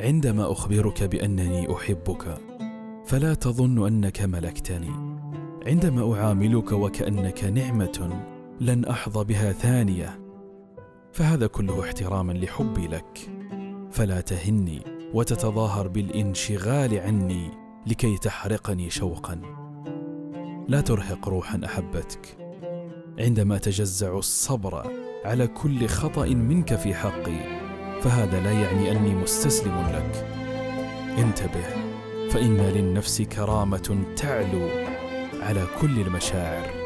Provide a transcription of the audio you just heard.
عندما أخبرك بأنني أحبك فلا تظن أنك ملكتني. عندما أعاملك وكأنك نعمة لن أحظى بها ثانية فهذا كله احتراما لحبي لك. فلا تهني وتتظاهر بالانشغال عني لكي تحرقني شوقا. لا ترهق روحا أحبتك. عندما تجزع الصبر على كل خطأ منك في حقي فهذا لا يعني أني مستسلم لك. انتبه فإن للنفس كرامة تعلو على كل المشاعر.